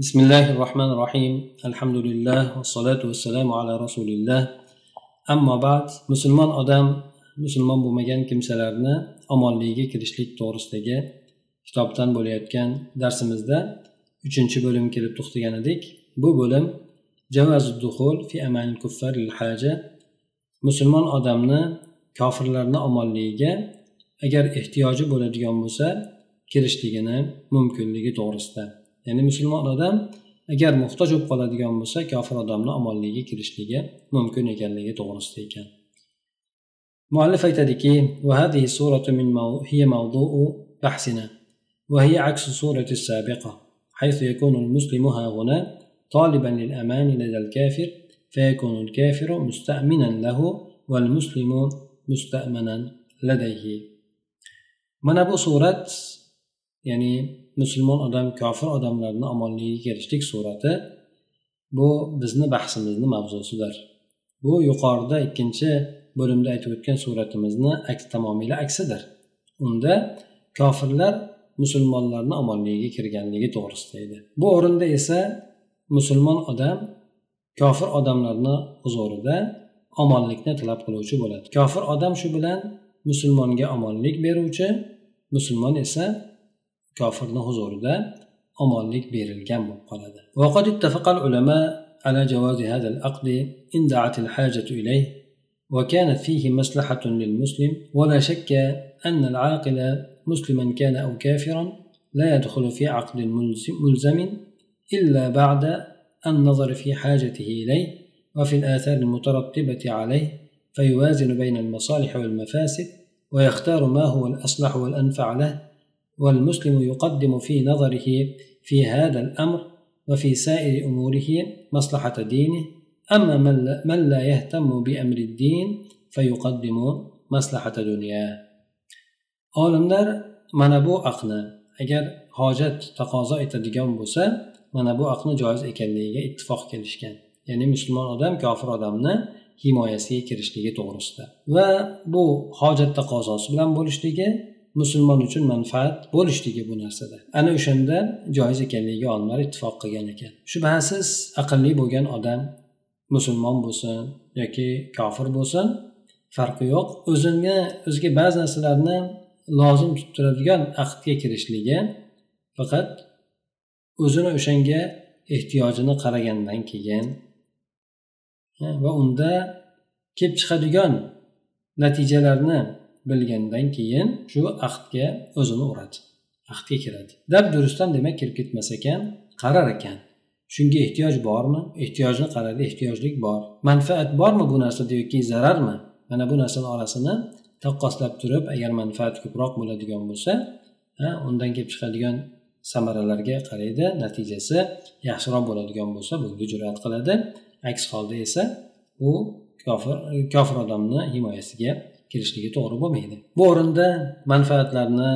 بسم الله الرحمن الرحيم الحمد لله والصلاة والسلام على رسول الله أما بعد مسلمان odam musulmon bo'lmagan kimsalarni omonligiga kirishlik to'g'risidagi kitobdan bo'layotgan darsimizda uchinchi bo'lim kelib to'xtagan edik bu bo'lim fi haja musulmon odamni kofirlarni omonligiga agar ehtiyoji bo'ladigan bo'lsa kirishligini mumkinligi to'g'risida Ya'ni musulmon odam agar muhtoj bo'lib qoladigan bo'lsa kofir odamni omonligiga kirishligi mumkin ekanligi to'g'risida ekan muallif aytadiki من بحثنا وهي عكس السورة السابقة حيث يكون المسلم ها هنا طالبا للأمان لدى الكافر فيكون الكافر مستأمنا له والمسلم مستأمنا لديه mana bu surat ya'ni musulmon odam kofir odamlarni omonligiga kelishlik surati bu bizni bahsimizni mavzusidir. Bu yuqorida ikkinchi bo'limda aytib o'tgan suratimizni aks tamomila aksidir. Unda kofirlar musulmonlarni omonligiga kirganligi to'g'risida edi. Bu o'rinda esa musulmon odam kofir odamlarni huzurida omonlikni talab qiluvchi bo'ladi. Kofir odam shu bilan musulmonga omonlik beruvchi musulmon esa kofirni huzurida omonlik berilgan bo'lib qoladi وقد اتفق العلماء على جواز هذا العقد إن دعت الحاجة إليه وكانت فيه مصلحة للمسلم ولا شك أن العاقل مسلما كان أو كافرا لا يدخل في عقد ملزم إلا بعد النظر في حاجته إليه وفي الآثار المترتبة عليه فيوازن بين المصالح والمفاسد ويختار ما هو الأصلح والأنفع له والمسلم يقدم في نظره في هذا الأمر وفي سائر أموره مصلحة دينه أما من لا يهتم بأمر الدين فيقدم مصلحة دنياه olimlar mana bu aqni agar hojat taqozo etadigan bo'lsa mana bu aqni joiz ekanligiga ittifoq kelishgan ya'ni musulmon odam kofir odamni himoyasiga kirishligi to'g'risida va bu hojat taqozosi bilan bo'lishligi musulmon uchun manfaat bo'lishligi bu narsada. Ana o'shandan joiz ekanligiga olimlar ittifoq qilgan ekan. Shubhasiz aqlli bo'lgan odam musulmon bo'lsin yoki kofir bo'lsin farqi yo'q. O'zini o'ziga ba'zi narsalarni lozim tutib turadigan aqdga kirishligi faqat o'zini o'shanga ehtiyojini qaragandan keyin va unda kelib chiqadigan natijalarni bilgandan keyin shu ahdga o'zini uradi. Ahdga kiradi. Dab durustdan demak kirib ketmas ekan qarar ekan. Shunga ehtiyoj bormi? Ehtiyojni qaradi ehtiyojlik bor. Manfaat bormi bu narsada yoki zararmi? Mana bu narsani orasini taqqoslab turib agar manfaat ko'proq bo'ladigan bo'lsa undan kelib chiqadigan samaralarga qaraydi natijasi yaxshiroq bo'ladigan bo'lsa bunga jur'at qiladi. Aks holda esa u kofir kofir odamni himoyasiga kelishligi to'g'ri bo'lmaydi. Bu o'rinda manfaatlarni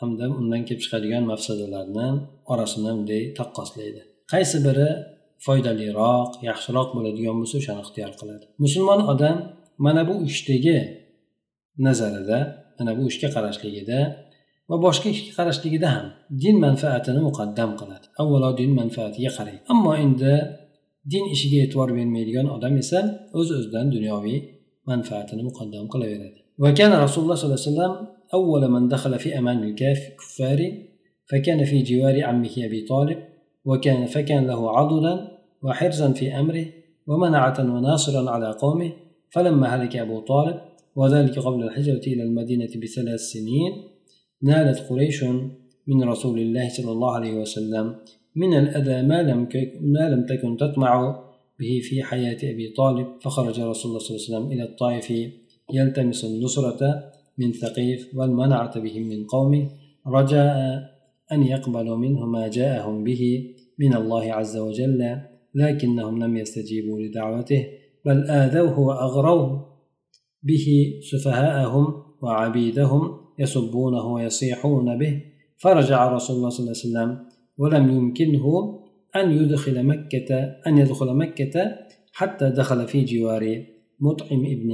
hamda undan kelib chiqadigan mafsadalarni orasini bunday taqqoslaydi. Qaysi biri foydaliroq yaxshiroq bo'ladigan bo'lsa o'shani ixtiyor qiladi. Musulmon odam mana bu ishdagi nazarida mana bu ishga qarashligida va boshqa ishga qarashligida ham din manfaatini muqaddam qiladi. Avvalo din manfaatiga qaraydi ammo endi din ishiga e'tibor bermaydigan odam esa o'z öz o'zidan dunyoviy manfaatini muqaddam qilaveradi وكان رسول الله صلى الله عليه وسلم أول من دخل في أمان الكفار فكان في جوار عمه أبي طالب وكان فكان له عضلا وحرزا في أمره ومنعة وناصرا على قومه فلما هلك أبو طالب وذلك قبل الهجرة إلى المدينة بثلاث سنين نالت قريش من رسول الله صلى الله عليه وسلم من الأذى ما لم ما لم تكن تطمع به في حياة أبي طالب فخرج رسول الله صلى الله عليه وسلم إلى الطائف يلتمس النصرة من ثقيف والمنعة بهم من قومه. رجاء أن يقبلوا منه ما جاءهم به من الله عز وجل لكنهم لم يستجيبوا لدعوته بل آذوه وأغروه به سفهاءهم وعبيدهم يسبونه ويصيحون به. فرجع رسول الله صلى الله عليه وسلم ولم يمكنه أن يدخل مكة أن يدخل مكة حتى دخل في جوار مطعم ابن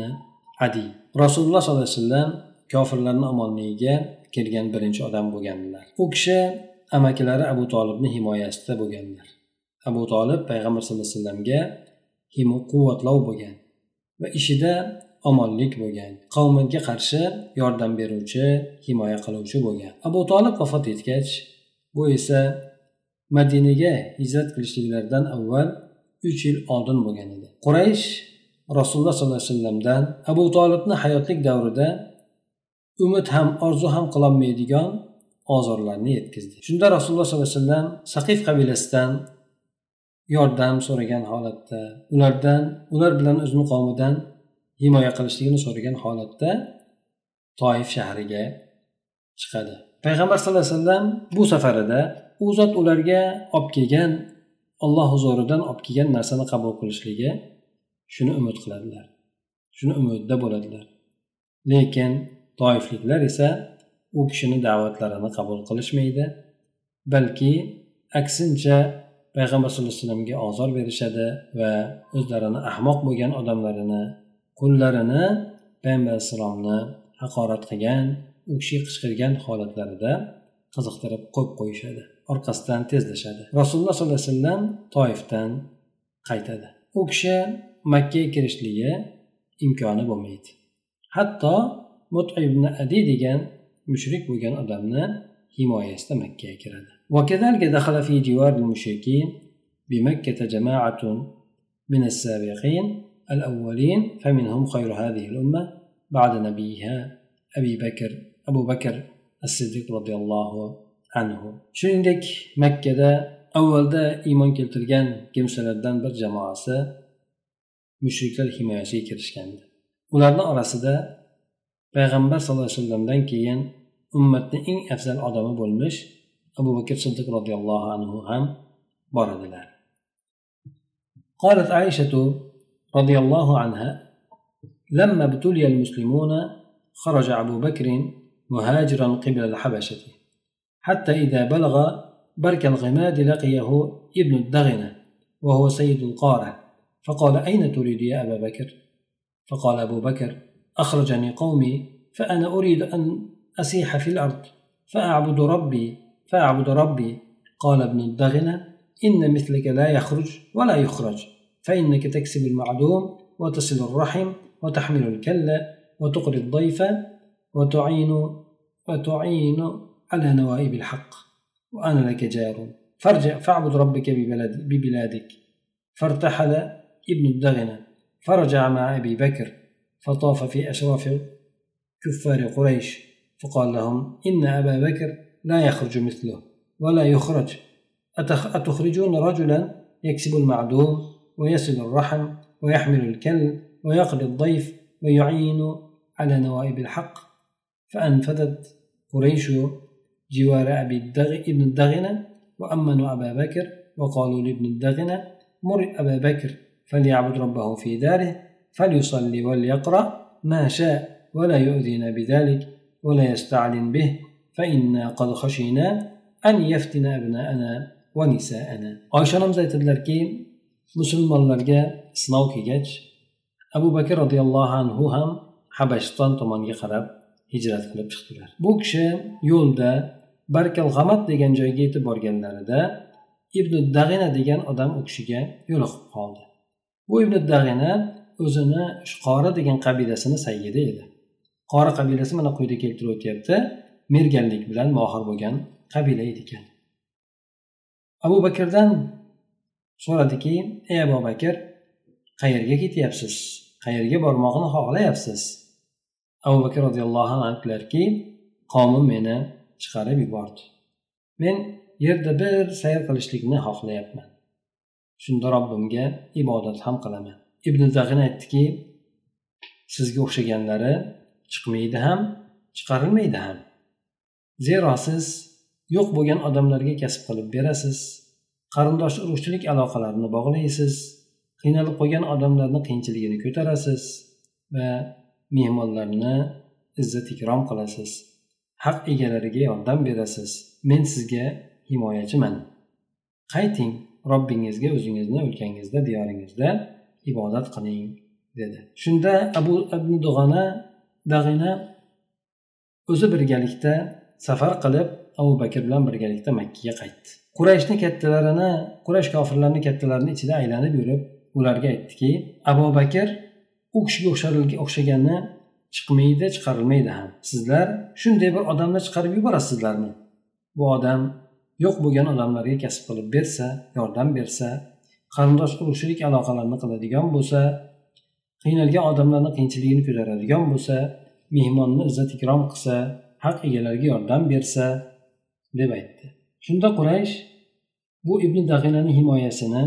عدي رسول الله صلى الله عليه وسلم kofirlarni omonligiga kelgan birinchi odam bo'lganlar u kishi amakilari abu tolibni himoyasida bo'lganlar abu tolib payg'ambar sallallohu alayhi vasallamga quvvatlov bo'lgan va ishida omonlik bo'lgan qavmiga qarshi yordam beruvchi himoya qiluvchi bo'lgan abu tolib vafot etgach bu esa madinaga hijrat qilishliklaridan avval uch yil oldin bo'lgan edi. Quraysh rasululloh sollallohu alayhi vasallamdan abu tolibni hayotlik davrida umid ham orzu ham qilolmaydigan ozorlarni yetkazdi. Shunda rasululloh sollallohu alayhi vasallam saqif qabilasidan yordam so'ragan holatda ulardan ular bilan o'zini qavmidan himoya qilishligini so'ragan holatda toif shahriga chiqadi. Payg'ambar sallallohu alayhi vasallam bu safarida u zot ularga olib kelgan olloh huzuridan olib kelgan narsani qabul qilishligi shuni umid qiladilar. Shuni umidda bo'ladilar. Lekin toifliklar esa u kishini da'vatlarini qabul qilishmaydi balki aksincha payg'ambar sallallohu alayhi vasallamga ozor berishadi va o'zlarini ahmoq bo'lgan odamlarini qullarini payg'ambar alayhissalomni haqorat qilgan u kishi qichqirgan holatlarida qiziqtirib qo'yib qo'yishadi orqasidan tezlashadi rasululloh sollallohu alayhi vasallam toifdan qaytadi u kishi makkaga kirishligi imkoni bo'lmaydi hatto mut ibn adi degan mushrik bo'lgan odamni himoyasida makkaga kiradi وكذلك دخل في جوار المشركين بمكة جماعة من السابقين الأولين فمنهم خير هذه الأمة بعد نبيها أبي بكر أبو بكر الصديق رضي الله anhu shuningdek makkada avvalda iymon keltirgan kimsalardan bir jamoasi mushriklar himoyasiga kirishgandi ularni orasida payg'ambar sallallohu alayhi vasallamdan keyin ummatni eng afzal odami bo'lmish abu bakr siddiq roziyallohu anhu ham bor edilar قالت عائشة رضي الله عنها لما ابتلي المسلمون خرج أبو بكر مهاجرا قبل الحبشة. حتى إذا بلغ برك الغماد لقيه ابن الدغنة وهو سيد القارة. فقال أين تريد يا أبا بكر؟ فقال أبو بكر أخرجني قومي فأنا أريد أن أسيح في الأرض فأعبد ربي فأعبد ربي. قال ابن الدغنة إن مثلك لا يخرج ولا يخرج فإنك تكسب المعدوم وتصل الرحم وتحمل الكلة وتقري الضيف وتعين وتعين على نوائب الحق. وأنا لك جار. فارجع فاعبد ربك ببلد ببلادك. فارتحل ابن الدغنة. فرجع مع أبي بكر. فطاف في أشراف كفار قريش. فقال لهم إن أبا بكر لا يخرج مثله ولا يخرج. أتخرجون رجلا يكسب المعدوم ويصل الرحم ويحمل الكل ويقضي الضيف ويعين على نوائب الحق؟ فأنفذت قريش جوار أبي الدغ... ابن الدغنة وأمنوا أبا بكر وقالوا لابن الدغنة مر أبا بكر فليعبد ربه في داره فليصلي وليقرأ ما شاء ولا يؤذينا بذلك ولا يستعلن به فإنا قد خشينا أن يفتن أبناءنا ونساءنا. oysha onamiz aytadilarki musulmonlarga sinov kelgach abu bakr roziyallohu anhu ham habashiston tomonga qarab hijrat qilib chiqdilar. Bu kishi yo'lda barkal g'amat degan joyga yetib borganlarida ibn dag'ina degan odam u kishiga yo'liqib qoldi. Bu ibn dag'ina o'zini qori degan qabilasini sayyidi edi. Qori qabilasi mana quyida keltirib o'tyapti merganlik bilan mohir bo'lgan qabila edi ekan abu bakrdan so'radiki ey abu bakr qayerga ketyapsiz? Qayerga bormoqni xohlayapsiz? Abu bakr roziyallohu anhu aytdilarki qavmim meni chiqarib yubordi. Men yerda bir sayr qilishlikni xohlayapman. Shunda robbimga ibodat ham qilaman. Ibn zag'in aytdiki sizga o'xshaganlari chiqmaydi ham chiqarilmaydi ham. Zero siz yo'q bo'lgan odamlarga kasb qilib berasiz qarindosh urug'chilik aloqalarini bog'laysiz qiynalib qolgan odamlarni qiyinchiligini ko'tarasiz va mehmonlarni izzat ikrom qilasiz. Haq egalariga yordam berasiz. Men sizga himoyachiman. Qayting robbingizga o'zingizni o'lkangizda diyoringizda ibodat qiling dedi. Shunda abu ibn dug'ana dag'ina o'zi birgalikda safar qilib abu bakr bilan birgalikda makkaga qaytdi. Qurayshni kattalarini quraysh kofirlarni kattalarini ichida aylanib yurib ularga aytdiki abu bakr u kishiga o'xshagani chiqmaydi chiqarilmaydi ham. Sizlar shunday bir odamni chiqarib yuborasizlarmi? Bu odam yo'q bo'lgan odamlarga kasb qilib bersa yordam bersa qarindosh urug'chilik aloqalarini qiladigan bo'lsa qiynalgan odamlarni qiyinchiligini ko'taradigan bo'lsa mehmonni izzat ikrom qilsa haq egalariga yordam bersa deb aytdi. Shunda quraysh bu ibn dag'inani himoyasini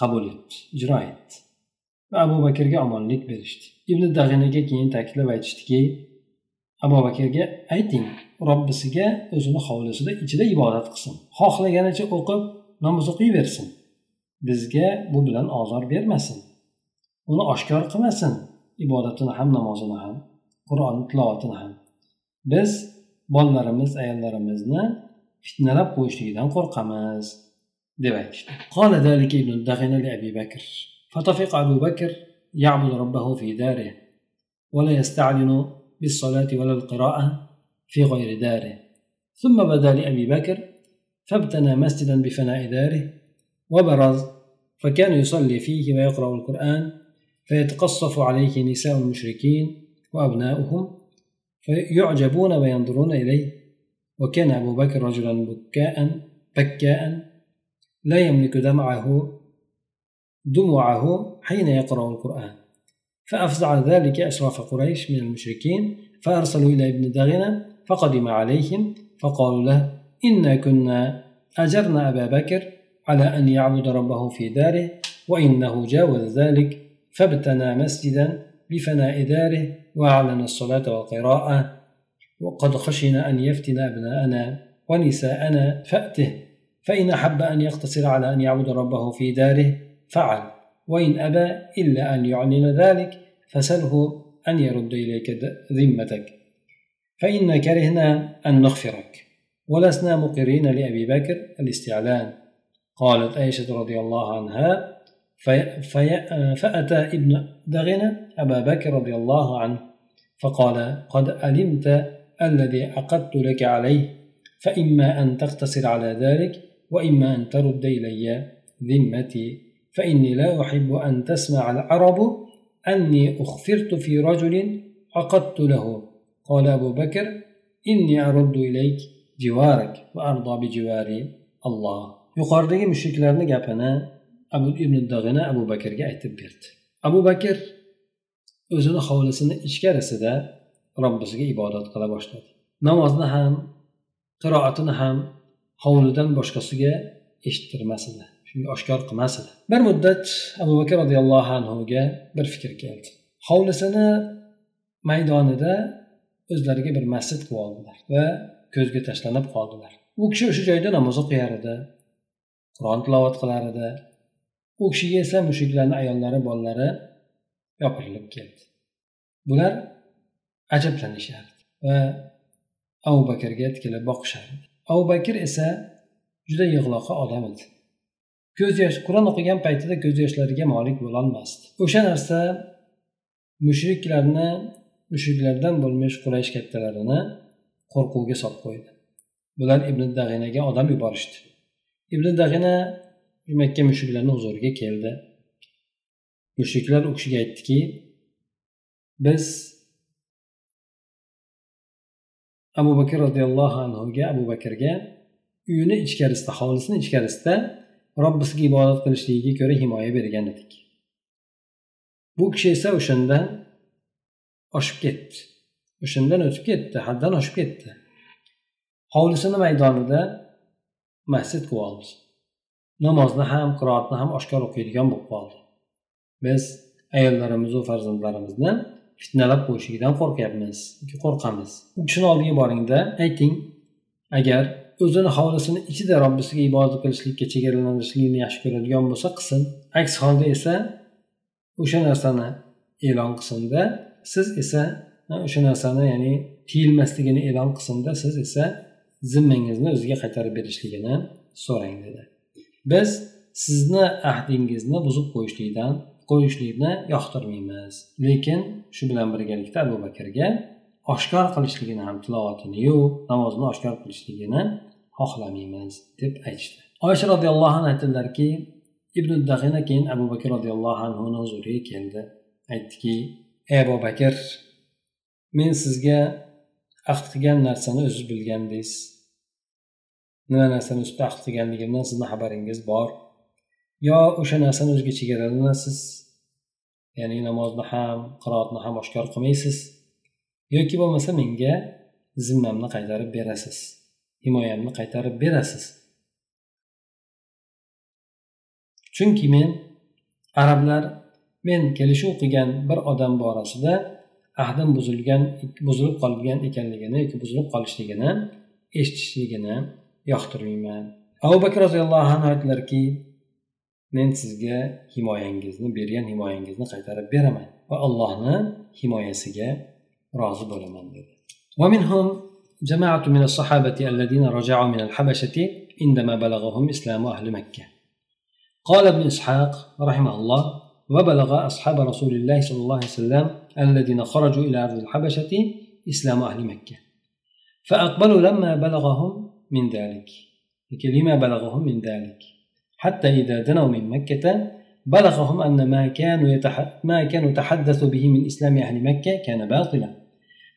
qabul etdi ijro etdi. Va abu bakrga omonlik berishdi. Ibn dag'inaga keyin ta'kidlab aytishdiki abu bakrga ayting robbisiga o'zini hovlisida ichida ibodat qilsin. Xohlaganicha o'qib namoz o'qiyversin. Bizga bu bilan ozor bermasin. Uni oshkor qilmasin. Ibodatini ham namozini ham qur'on tilovatini ham. Biz bolalarimiz ayollarimizni fitnalab qo'yishligidan qo'rqamiz. deb aytishdi. فطفق أبو بكر يعبد ربه في داره ولا يستعلن بالصلاة ولا القراءة في غير داره. ثم بدا لأبي بكر فابتنى مسجدا بفناء داره وبرز فكان يصلي فيه ويقرأ القرآن فيتقصف عليه نساء المشركين وأبناؤهم فيعجبون وينظرون إليه. وكان أبو بكر رجلا بكاء بكاء لا يملك دمعه دموعه حين يقرأ القرآن. فأفزع ذلك أشراف قريش من المشركين فأرسلوا إلى ابن دغنة فقدم عليهم فقالوا له إنا كنا أجرنا أبا بكر على أن يعبد ربه في داره وإنه جاوز ذلك فابتنى مسجدا بفناء داره وأعلن الصلاة والقراءة وقد خشينا أن يفتن أبناءنا ونساءنا فأته فإن أحب أن يقتصر على أن يعبد ربه في داره فعل. وإن أبى إلا أن يعلن ذلك فسله أن يرد إليك ذمتك. فإن كرهنا أن نغفرك. ولسنا مقرين لأبي بكر الاستعلان. قالت عائشة رضي الله عنها في في فأتى ابن دغنة أبا بكر رضي الله عنه فقال قد علمت الذي عقدت لك عليه فإما أن تقتصر على ذلك وإما أن ترد إلي ذمتي. فإني لا أحب أن تسمع العرب أني أخفرت في رجل عقدت له قال أبو بكر إني أرد إليك جوارك وأرضى بجواري الله yuqoridagi mushriklarni gapini abu ibn dag'ina abu bakrga aytib berdi abu bakr o'zini hovlisini ichkarisida robbisiga ibodat qila boshladi namozni ham qiroatini ham hovlidan boshqasiga eshittirmas edi shunga oshkor qilmas edi bir muddat abu bakr roziyallohu anhuga bir fikr keldi. Hovlisini maydonida o'zlariga bir masjid qilib oldilar va ko'zga tashlanib qoldilar. U kishi o'sha joyda namoz o'qiyar edi qur'on tilovat qilar edi. U kishiga esa mushuklarni ayollari bolalari yopirilib keldi. Bular ajablanishardi va abu bakrga tikilib boqishardi. Abu bakr esa juda yig'loqi odam edi. Ko'z yosh qur'on o'qigan paytida ko'z yoshlariga molik bo'lolmasdi. O'sha narsa mushriklarni mushriklardan bo'lmish quraysh kattalarini qo'rquvga solib qo'ydi. Bular ibn dag'inaga odam yuborishdi. Ibn dag'ina makka mushuklarni huzuriga keldi. Mushriklar u kishiga aytdiki biz abu bakr roziyallohu anhuga abu bakrga uyini ichkarisida hovlisini ichkarisida robbisiga ibodat qilishligiga ko'ra himoya bergan edik. Bu kishi esa o'shandan oshib ketdi. O'shandan o'tib ketdi haddan oshib ketdi. Hovlisini maydonida masjid qilib oldi. Namozni ham qiroatni ham oshkor o'qiydigan bo'lib qoldi. Biz ayollarimizu farzandlarimizni fitnalab qo'yishligidan qo'rqyapmiz qo'rqamiz. U kishini oldiga boringda ayting agar o'zini hovlisini ichida robbisiga ibodat qilishlikka chegaralanishlikni yaxshi ko'radigan bo'lsa qilsin. Aks holda esa o'sha narsani e'lon qilsinda siz esa o'sha narsani ya'ni tiyilmasligini e'lon qilsinda siz esa zimmangizni o'ziga qaytarib berishligini so'rang dedi. Biz sizni ahdingizni buzib qo'yishlikdan qo'yishlikni yoqtirmaymiz. Lekin shu bilan birgalikda abu bakrga oshkor qilishligini ham tilovatiniyu namozini oshkor qilishligini xohlamaymiz deb aytishdi. Oysha roziyallohu anhu aytdilarki ibn dahina keyin abu bakr roziyallohu anhuni huzuriga keldi. Aytdiki ey abu bakr men sizga ahd qilgan narsani o'ziz bilgandingiz nima narsani ustida ahd qilganligimdan sizni xabaringiz bor? Yo o'sha narsani o'ziga chegaralanasiz? Ya'ni namozni ham qiroatni ham oshkor qilmaysiz? Yoki bo'lmasa menga zimmamni qaytarib berasiz? himoyamni qaytarib berasiz. Chunki men arablar men kelishuv o'qigan bir odam borasida ahdim buzilgan buzilib qolgan ekanligini yoki buzilib qolishligini eshitishligini yoqtirmayman. Abu bakr roziyallohu anhu aytdilarki men sizga himoyangizni bergan himoyangizni qaytarib beraman va allohni himoyasiga rozi bo'laman dedi. جماعة من الصحابة الذين رجعوا من الحبشة عندما بلغهم إسلام أهل مكة. قال ابن إسحاق رحمه الله وبلغ أصحاب رسول الله صلى الله عليه وسلم الذين خرجوا إلى أرض الحبشة إسلام أهل مكة. فأقبلوا لما بلغهم من ذلك لما بلغهم من ذلك. حتى إذا دنوا من مكة بلغهم أن ما كانوا يتح... ما كانوا تحدثوا به من إسلام أهل مكة كان باطلا.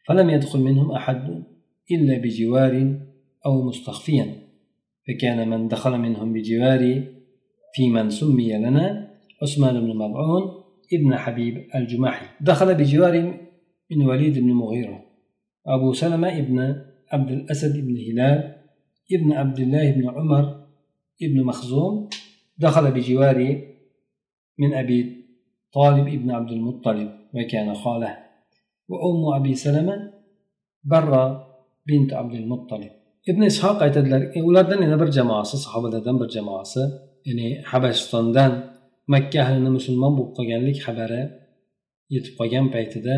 فلم يدخل منهم أحد إلا بجوار أو مستخفيا فكان من دخل منهم بجوار في من سمي لنا عثمان بن مضعون ابن حبيب الجماحي. دخل بجوار من وليد بن مغيرة أبو سلمة ابن عبد الأسد بن هلال ابن عبد الله بن عمر ابن مخزوم. دخل بجوار من أبي طالب ابن عبد المطلب وكان خاله. وأم أبي سلمة برة bint abdul muttalib. Ibn ishoq aytadilar e, ulardan yana bir jamoasi sahobalardan bir jamoasi ya'ni habashistondan makka ahlini musulmon bo'lib qolganlik xabari yetib qolgan paytida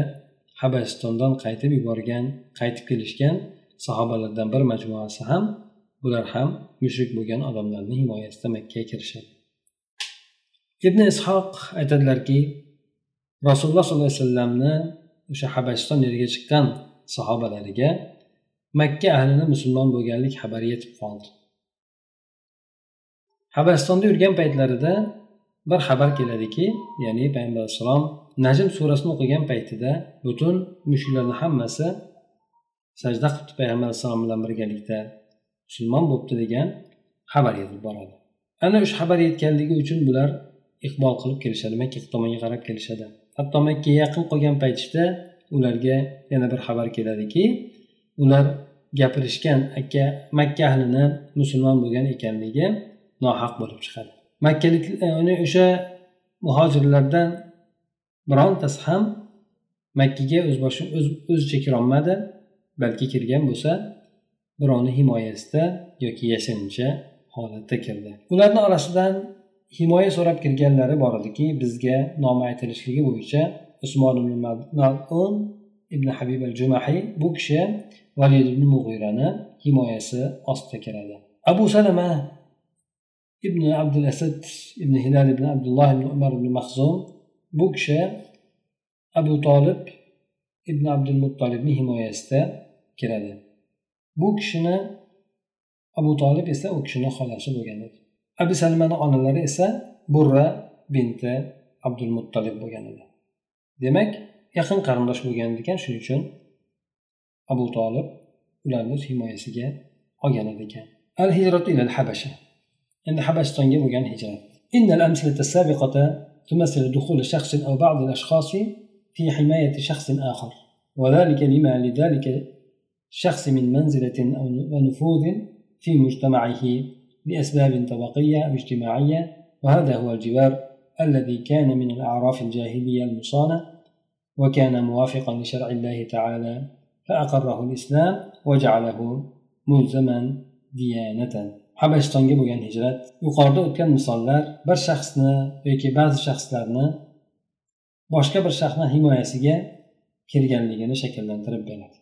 habashistondan qaytib yuborgan qaytib kelishgan sahobalardan bir majmuasi ham bular ham mushrik bo'lgan odamlarni himoyasida makkaga kirishadi. Ibn ishoq aytadilarki rasululloh sollallohu alayhi vasallamni o'sha habashiston yeriga chiqqan sahobalariga makka ahlini musulmon bo'lganlik xabari yetib qoldi. Habasistonda yurgan paytlarida bir xabar keladiki ya'ni payg'ambar alayhissalom najm surasini o'qigan paytida butun mushuklarni hammasi sajda qilibdi payg'ambar alayhissalom bilan birgalikda musulmon bo'libdi degan xabar yetib boradi. Ana o'sha xabar yetganligi uchun bular iqbol qilib kelishadi makka tomonga qarab kelishadi. Hatto makkaga yaqin qolgan paytda ularga yana bir xabar keladiki ular gapirishgan akka makka ahlini musulmon bo'lgan ekanligi nohaq bo'lib chiqadi. Makkalik e, o'sha muhojirlardan birontasi ham makkaga o'z boshi o'zicha kirolmadi balki kirgan bo'lsa birovni himoyasida yoki yashirincha holatda kirdi. Ularni orasidan himoya so'rab kirganlari bor ediki bizga nomi aytilishligi bo'yicha usmon ibn malun ibn habib al jumahiy bu kishi valid ibn mug'irani himoyasi ostida keladi. Abu salama ibn abdul asad ibn hilal ibn abdulloh ibn umar ibn mahzum bu kishi abu tolib ibn abdul muttolibni himoyasida keladi. Bu kishini abu tolib esa u kishini xolasi bo'lgan edi. Abu salmani onalari esa burra binti abdul muttolib bo'lgan edi. Demak yaqin qarindosh bo'lgan ekan shuning uchun abu tolib ularni o'z himoyasiga olgan ekan. Al hijratu ila al habasha endi habashistonga bo'lgan hijrat. إن الأمثلة السابقة تمثل دخول شخص أو بعض الأشخاص في حماية شخص آخر وذلك لما لذلك الشخص من منزلة أو نفوذ في مجتمعه لأسباب طبقية أو اجتماعية وهذا هو الجوار الذي كان من الأعراف الجاهلية المصانة وكان موافقا لشرع الله تعالى فأقره الإسلام وجعله ملزما ديانة habashistonga bo'lgan hijrat yuqorida o'tgan misollar bir shaxsni yoki ba'zi shaxslarni boshqa bir shaxsni himoyasiga kirganligini shakllantirib beradi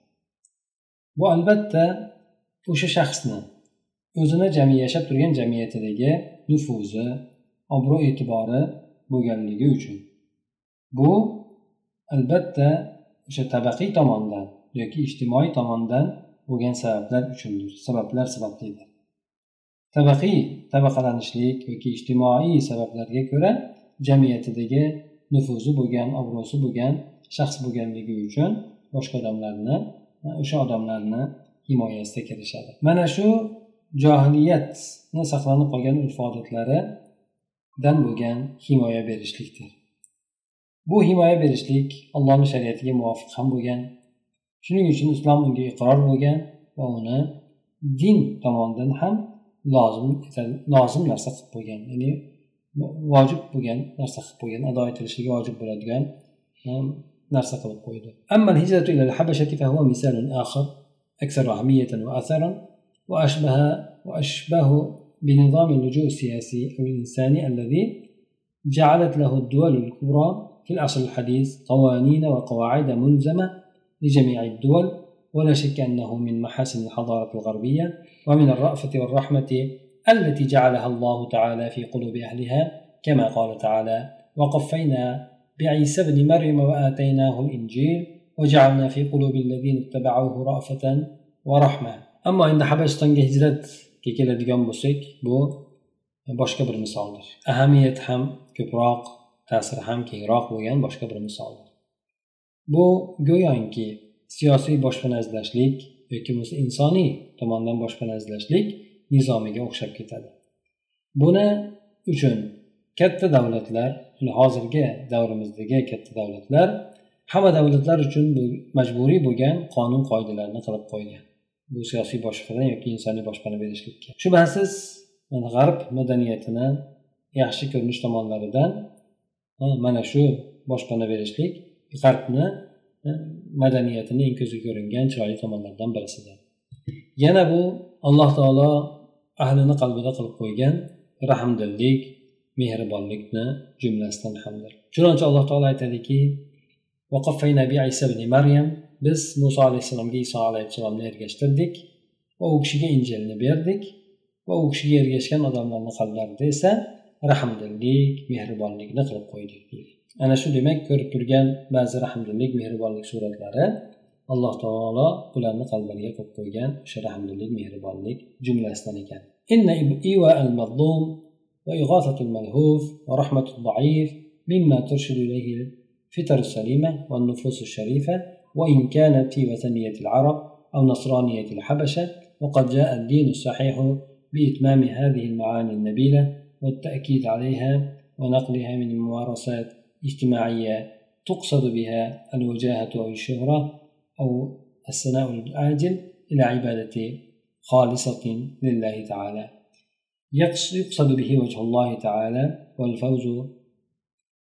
bu albatta o'sha shaxsni o'zini jami yashab turgan jamiyatidagi nufuzi obro' e'tibori bo'lganligi uchun bu albatta o'sha tabaqiy tomondan yoki ijtimoiy tomondan bo'lgan sabablar uchundir. Sabablar sabablidir. Tabaqiy tabaqalanishlik yoki ijtimoiy sabablarga ko'ra jamiyatidagi nufuzi bo'lgan obro'si bo'lgan shaxs bo'lganligi uchun boshqa odamlarni o'sha odamlarni himoyasiga kirishadi mana shu johiliyatni saqlanib qolgan urf odatlaridan bo'lgan himoya berishlikdir. Bu himoya berishlik allohni shariatiga muvofiq ham bo'lgan shuning uchun islom unga iqror bo'lgan va uni din tomonidan ham lozim lozim narsa qilib qo'ygan ya'ni vojib bo'lgan narsa qilib qo'ygan ado etilishligi vojib bo'ladigan narsa qilib qo'ydi أما الهجرة إلى الحبشة فهو مثال آخر أكثر أهمية وأثرا وأشبه وأشبه بنظام اللجوء السياسي أو الإنساني الذي جعلت له الدول الكبرى في العصر الحديث قوانين وقواعد ملزمة لجميع الدول ولا شك أنه من محاسن الحضارة الغربية ومن الرأفة والرحمة التي جعلها الله تعالى في قلوب أهلها كما قال تعالى وقفينا بعيسى ابن مريم وآتيناه الإنجيل وجعلنا في قلوب الذين اتبعوه رأفة ورحمة. أما عند حبشتان هجرت keladigan bo'lsak bu boshqa bir misoldir ahamiyati ham ko'proq ta'siri ham kengroq bo'lgan boshqa bir bu go'yoki siyosiy boshpana izlashlik yoki bo'lmasa insoniy tomondan boshpana izlashlik nizomiga o'xshab ketadi. Buni uchun katta davlatlar hozirgi davrimizdagi katta davlatlar hamma davlatlar uchun majburiy bo'lgan qonun qoidalarni qilib qo'ygan. Bu siyosiy boshpana yoki insoniy boshpana berishlikka. Shubhasiz g'arb madaniyatini yaxshi ko'rinish tomonlaridan mana shu boshpana berishlik g'arbni e, madaniyatini eng ko'zga ko'ringan chiroyli tomonlaridan birisidir. Yana bu alloh taolo ahlini qalbida qilib qo'ygan rahmdillik mehribonlikni jumlasidan hamdir. Chunonchi alloh taolo aytadiki maryam biz muso alayhissalomga iso alayhissalomni ergashtirdik va u kishiga injilni berdik va u kishiga ergashgan odamlarni qalblarida esa rahmdillik mehribonlikni qilib qo'ydik ana shu demak ko'rib turgan ba'zi rahmdillik mehribonlik suratlari alloh taolo ularni qalbiga qo'yib qo'ygan o'sha rahmdillik mehribonlik jumlasidan ekan inna iwa al mazlum va ig'osatul malhuf va rahmatul daif mimma turshidu ilayhi fitar salima va nufus sharifa va in kanat fi vataniyati al arab aw nasraniyati al habasha وقد جاء الدين الصحيح بإتمام هذه المعاني النبيلة والتأكيد عليها ونقلها من ممارسات اجتماعية تقصد بها الوجاهة أو الشهرة أو الثناء العاجل إلى عبادة خالصة لله تعالى. يقصد به وجه الله تعالى والفوز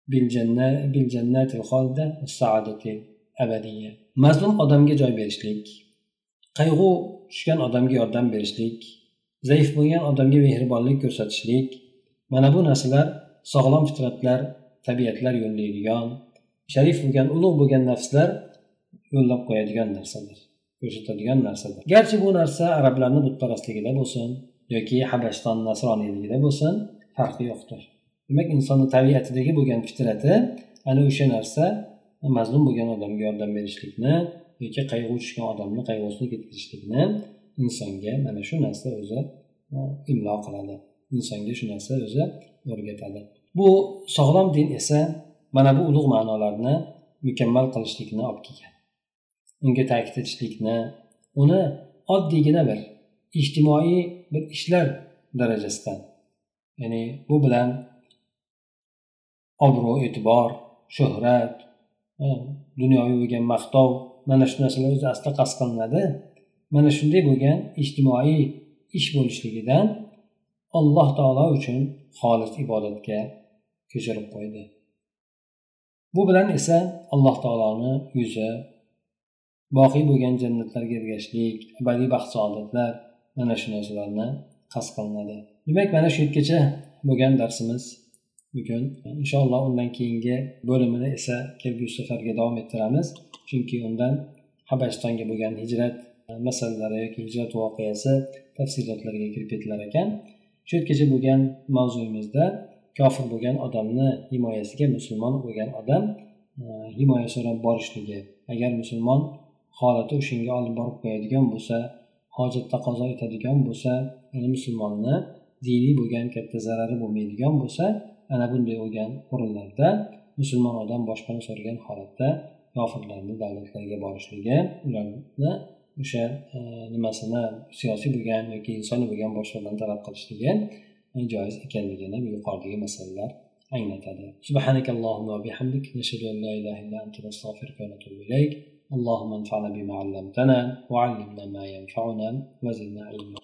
بالجنات, بالجنات الخالدة والسعادة الأبدية. mazlum odamga joy berishlik qayg'u tushgan odamga yordam berishlik zaif bo'lgan odamga mehribonlik ko'rsatishlik mana bu narsalar sog'lom fitratlar tabiatlar yo'llaydigan sharif bo'lgan ulug' bo'lgan nafslar yo'llab qo'yadigan narsadir ko'rsatadigan narsadir garchi bu narsa arablarni butparastligida bo'lsin yoki habashton nasroniyligida bo'lsin farqi yo'qdir. Demak insonni tabiatidagi bo'lgan fitrati ana o'sha narsa mazlum bo'lgan odamga yordam berishlikni yoki qayg'u tushgan odamni qayg'usini ketkazishlikni insonga mana shu narsa o'zi e, imlo qiladi. Insonga shu narsa o'zi o'rgatadi. Bu sog'lom din esa mana bu ulug' ma'nolarni mukammal qilishlikni olib kelgan unga ta'kid etishlikni uni oddiygina bir ijtimoiy bir ishlar darajasidan ya'ni bu bilan obro' e'tibor shuhrat dunyoviy bo'lgan maqtov mana shu narsalar o'zi asli qasd qilinadi mana shunday bo'lgan ijtimoiy ish bo'lishligidan alloh taolo uchun xolis ibodatga ko'chirib qo'ydi. Bu bilan esa alloh taoloni yuzi boqiy bo'lgan jannatlarga ergashishlik abadiy baxt saodatlar mana shu narsalarni qasd qilinadi. Demak mana shu yergacha bo'lgan darsimiz bugun. Inshaalloh undan keyingi bo'limini esa kelgusi safarga davom ettiramiz. Chunki undan habashistonga bo'lgan hijrat masalalari yoki hijrat voqeasi tafsilotlariga kirib ketilar ekan. Shu yergacha bo'lgan mavzuyimizda kofir bo'lgan odamni himoyasiga musulmon bo'lgan odam e, himoya so'rab borishligi. Agar musulmon holati o'shanga olib borib qo'yadigan bo'lsa hojat taqozo etadigan bo'lsa ya'ni musulmonni diniy bo'lgan katta zarari bo'lmaydigan bo'lsa ana bunday bo'lgan o'rinlarda musulmon odam boshpana so'ragan holatda kofirlarni davlatlarga borishligi ularni o'sha e, nimasini siyosiy bo'lgan yoki insoniy bo'lgan boshliqlarni talab qilishligi e, joiz ekanligini yuqoridagi masalalar anglatadi سبحانك اللهم وبحمدك نشهد ان لا اله الا انت نستغفرك ونتوب اليك اللهم انفعنا بما علمتنا وعلمنا ما ينفعنا وزدنا علما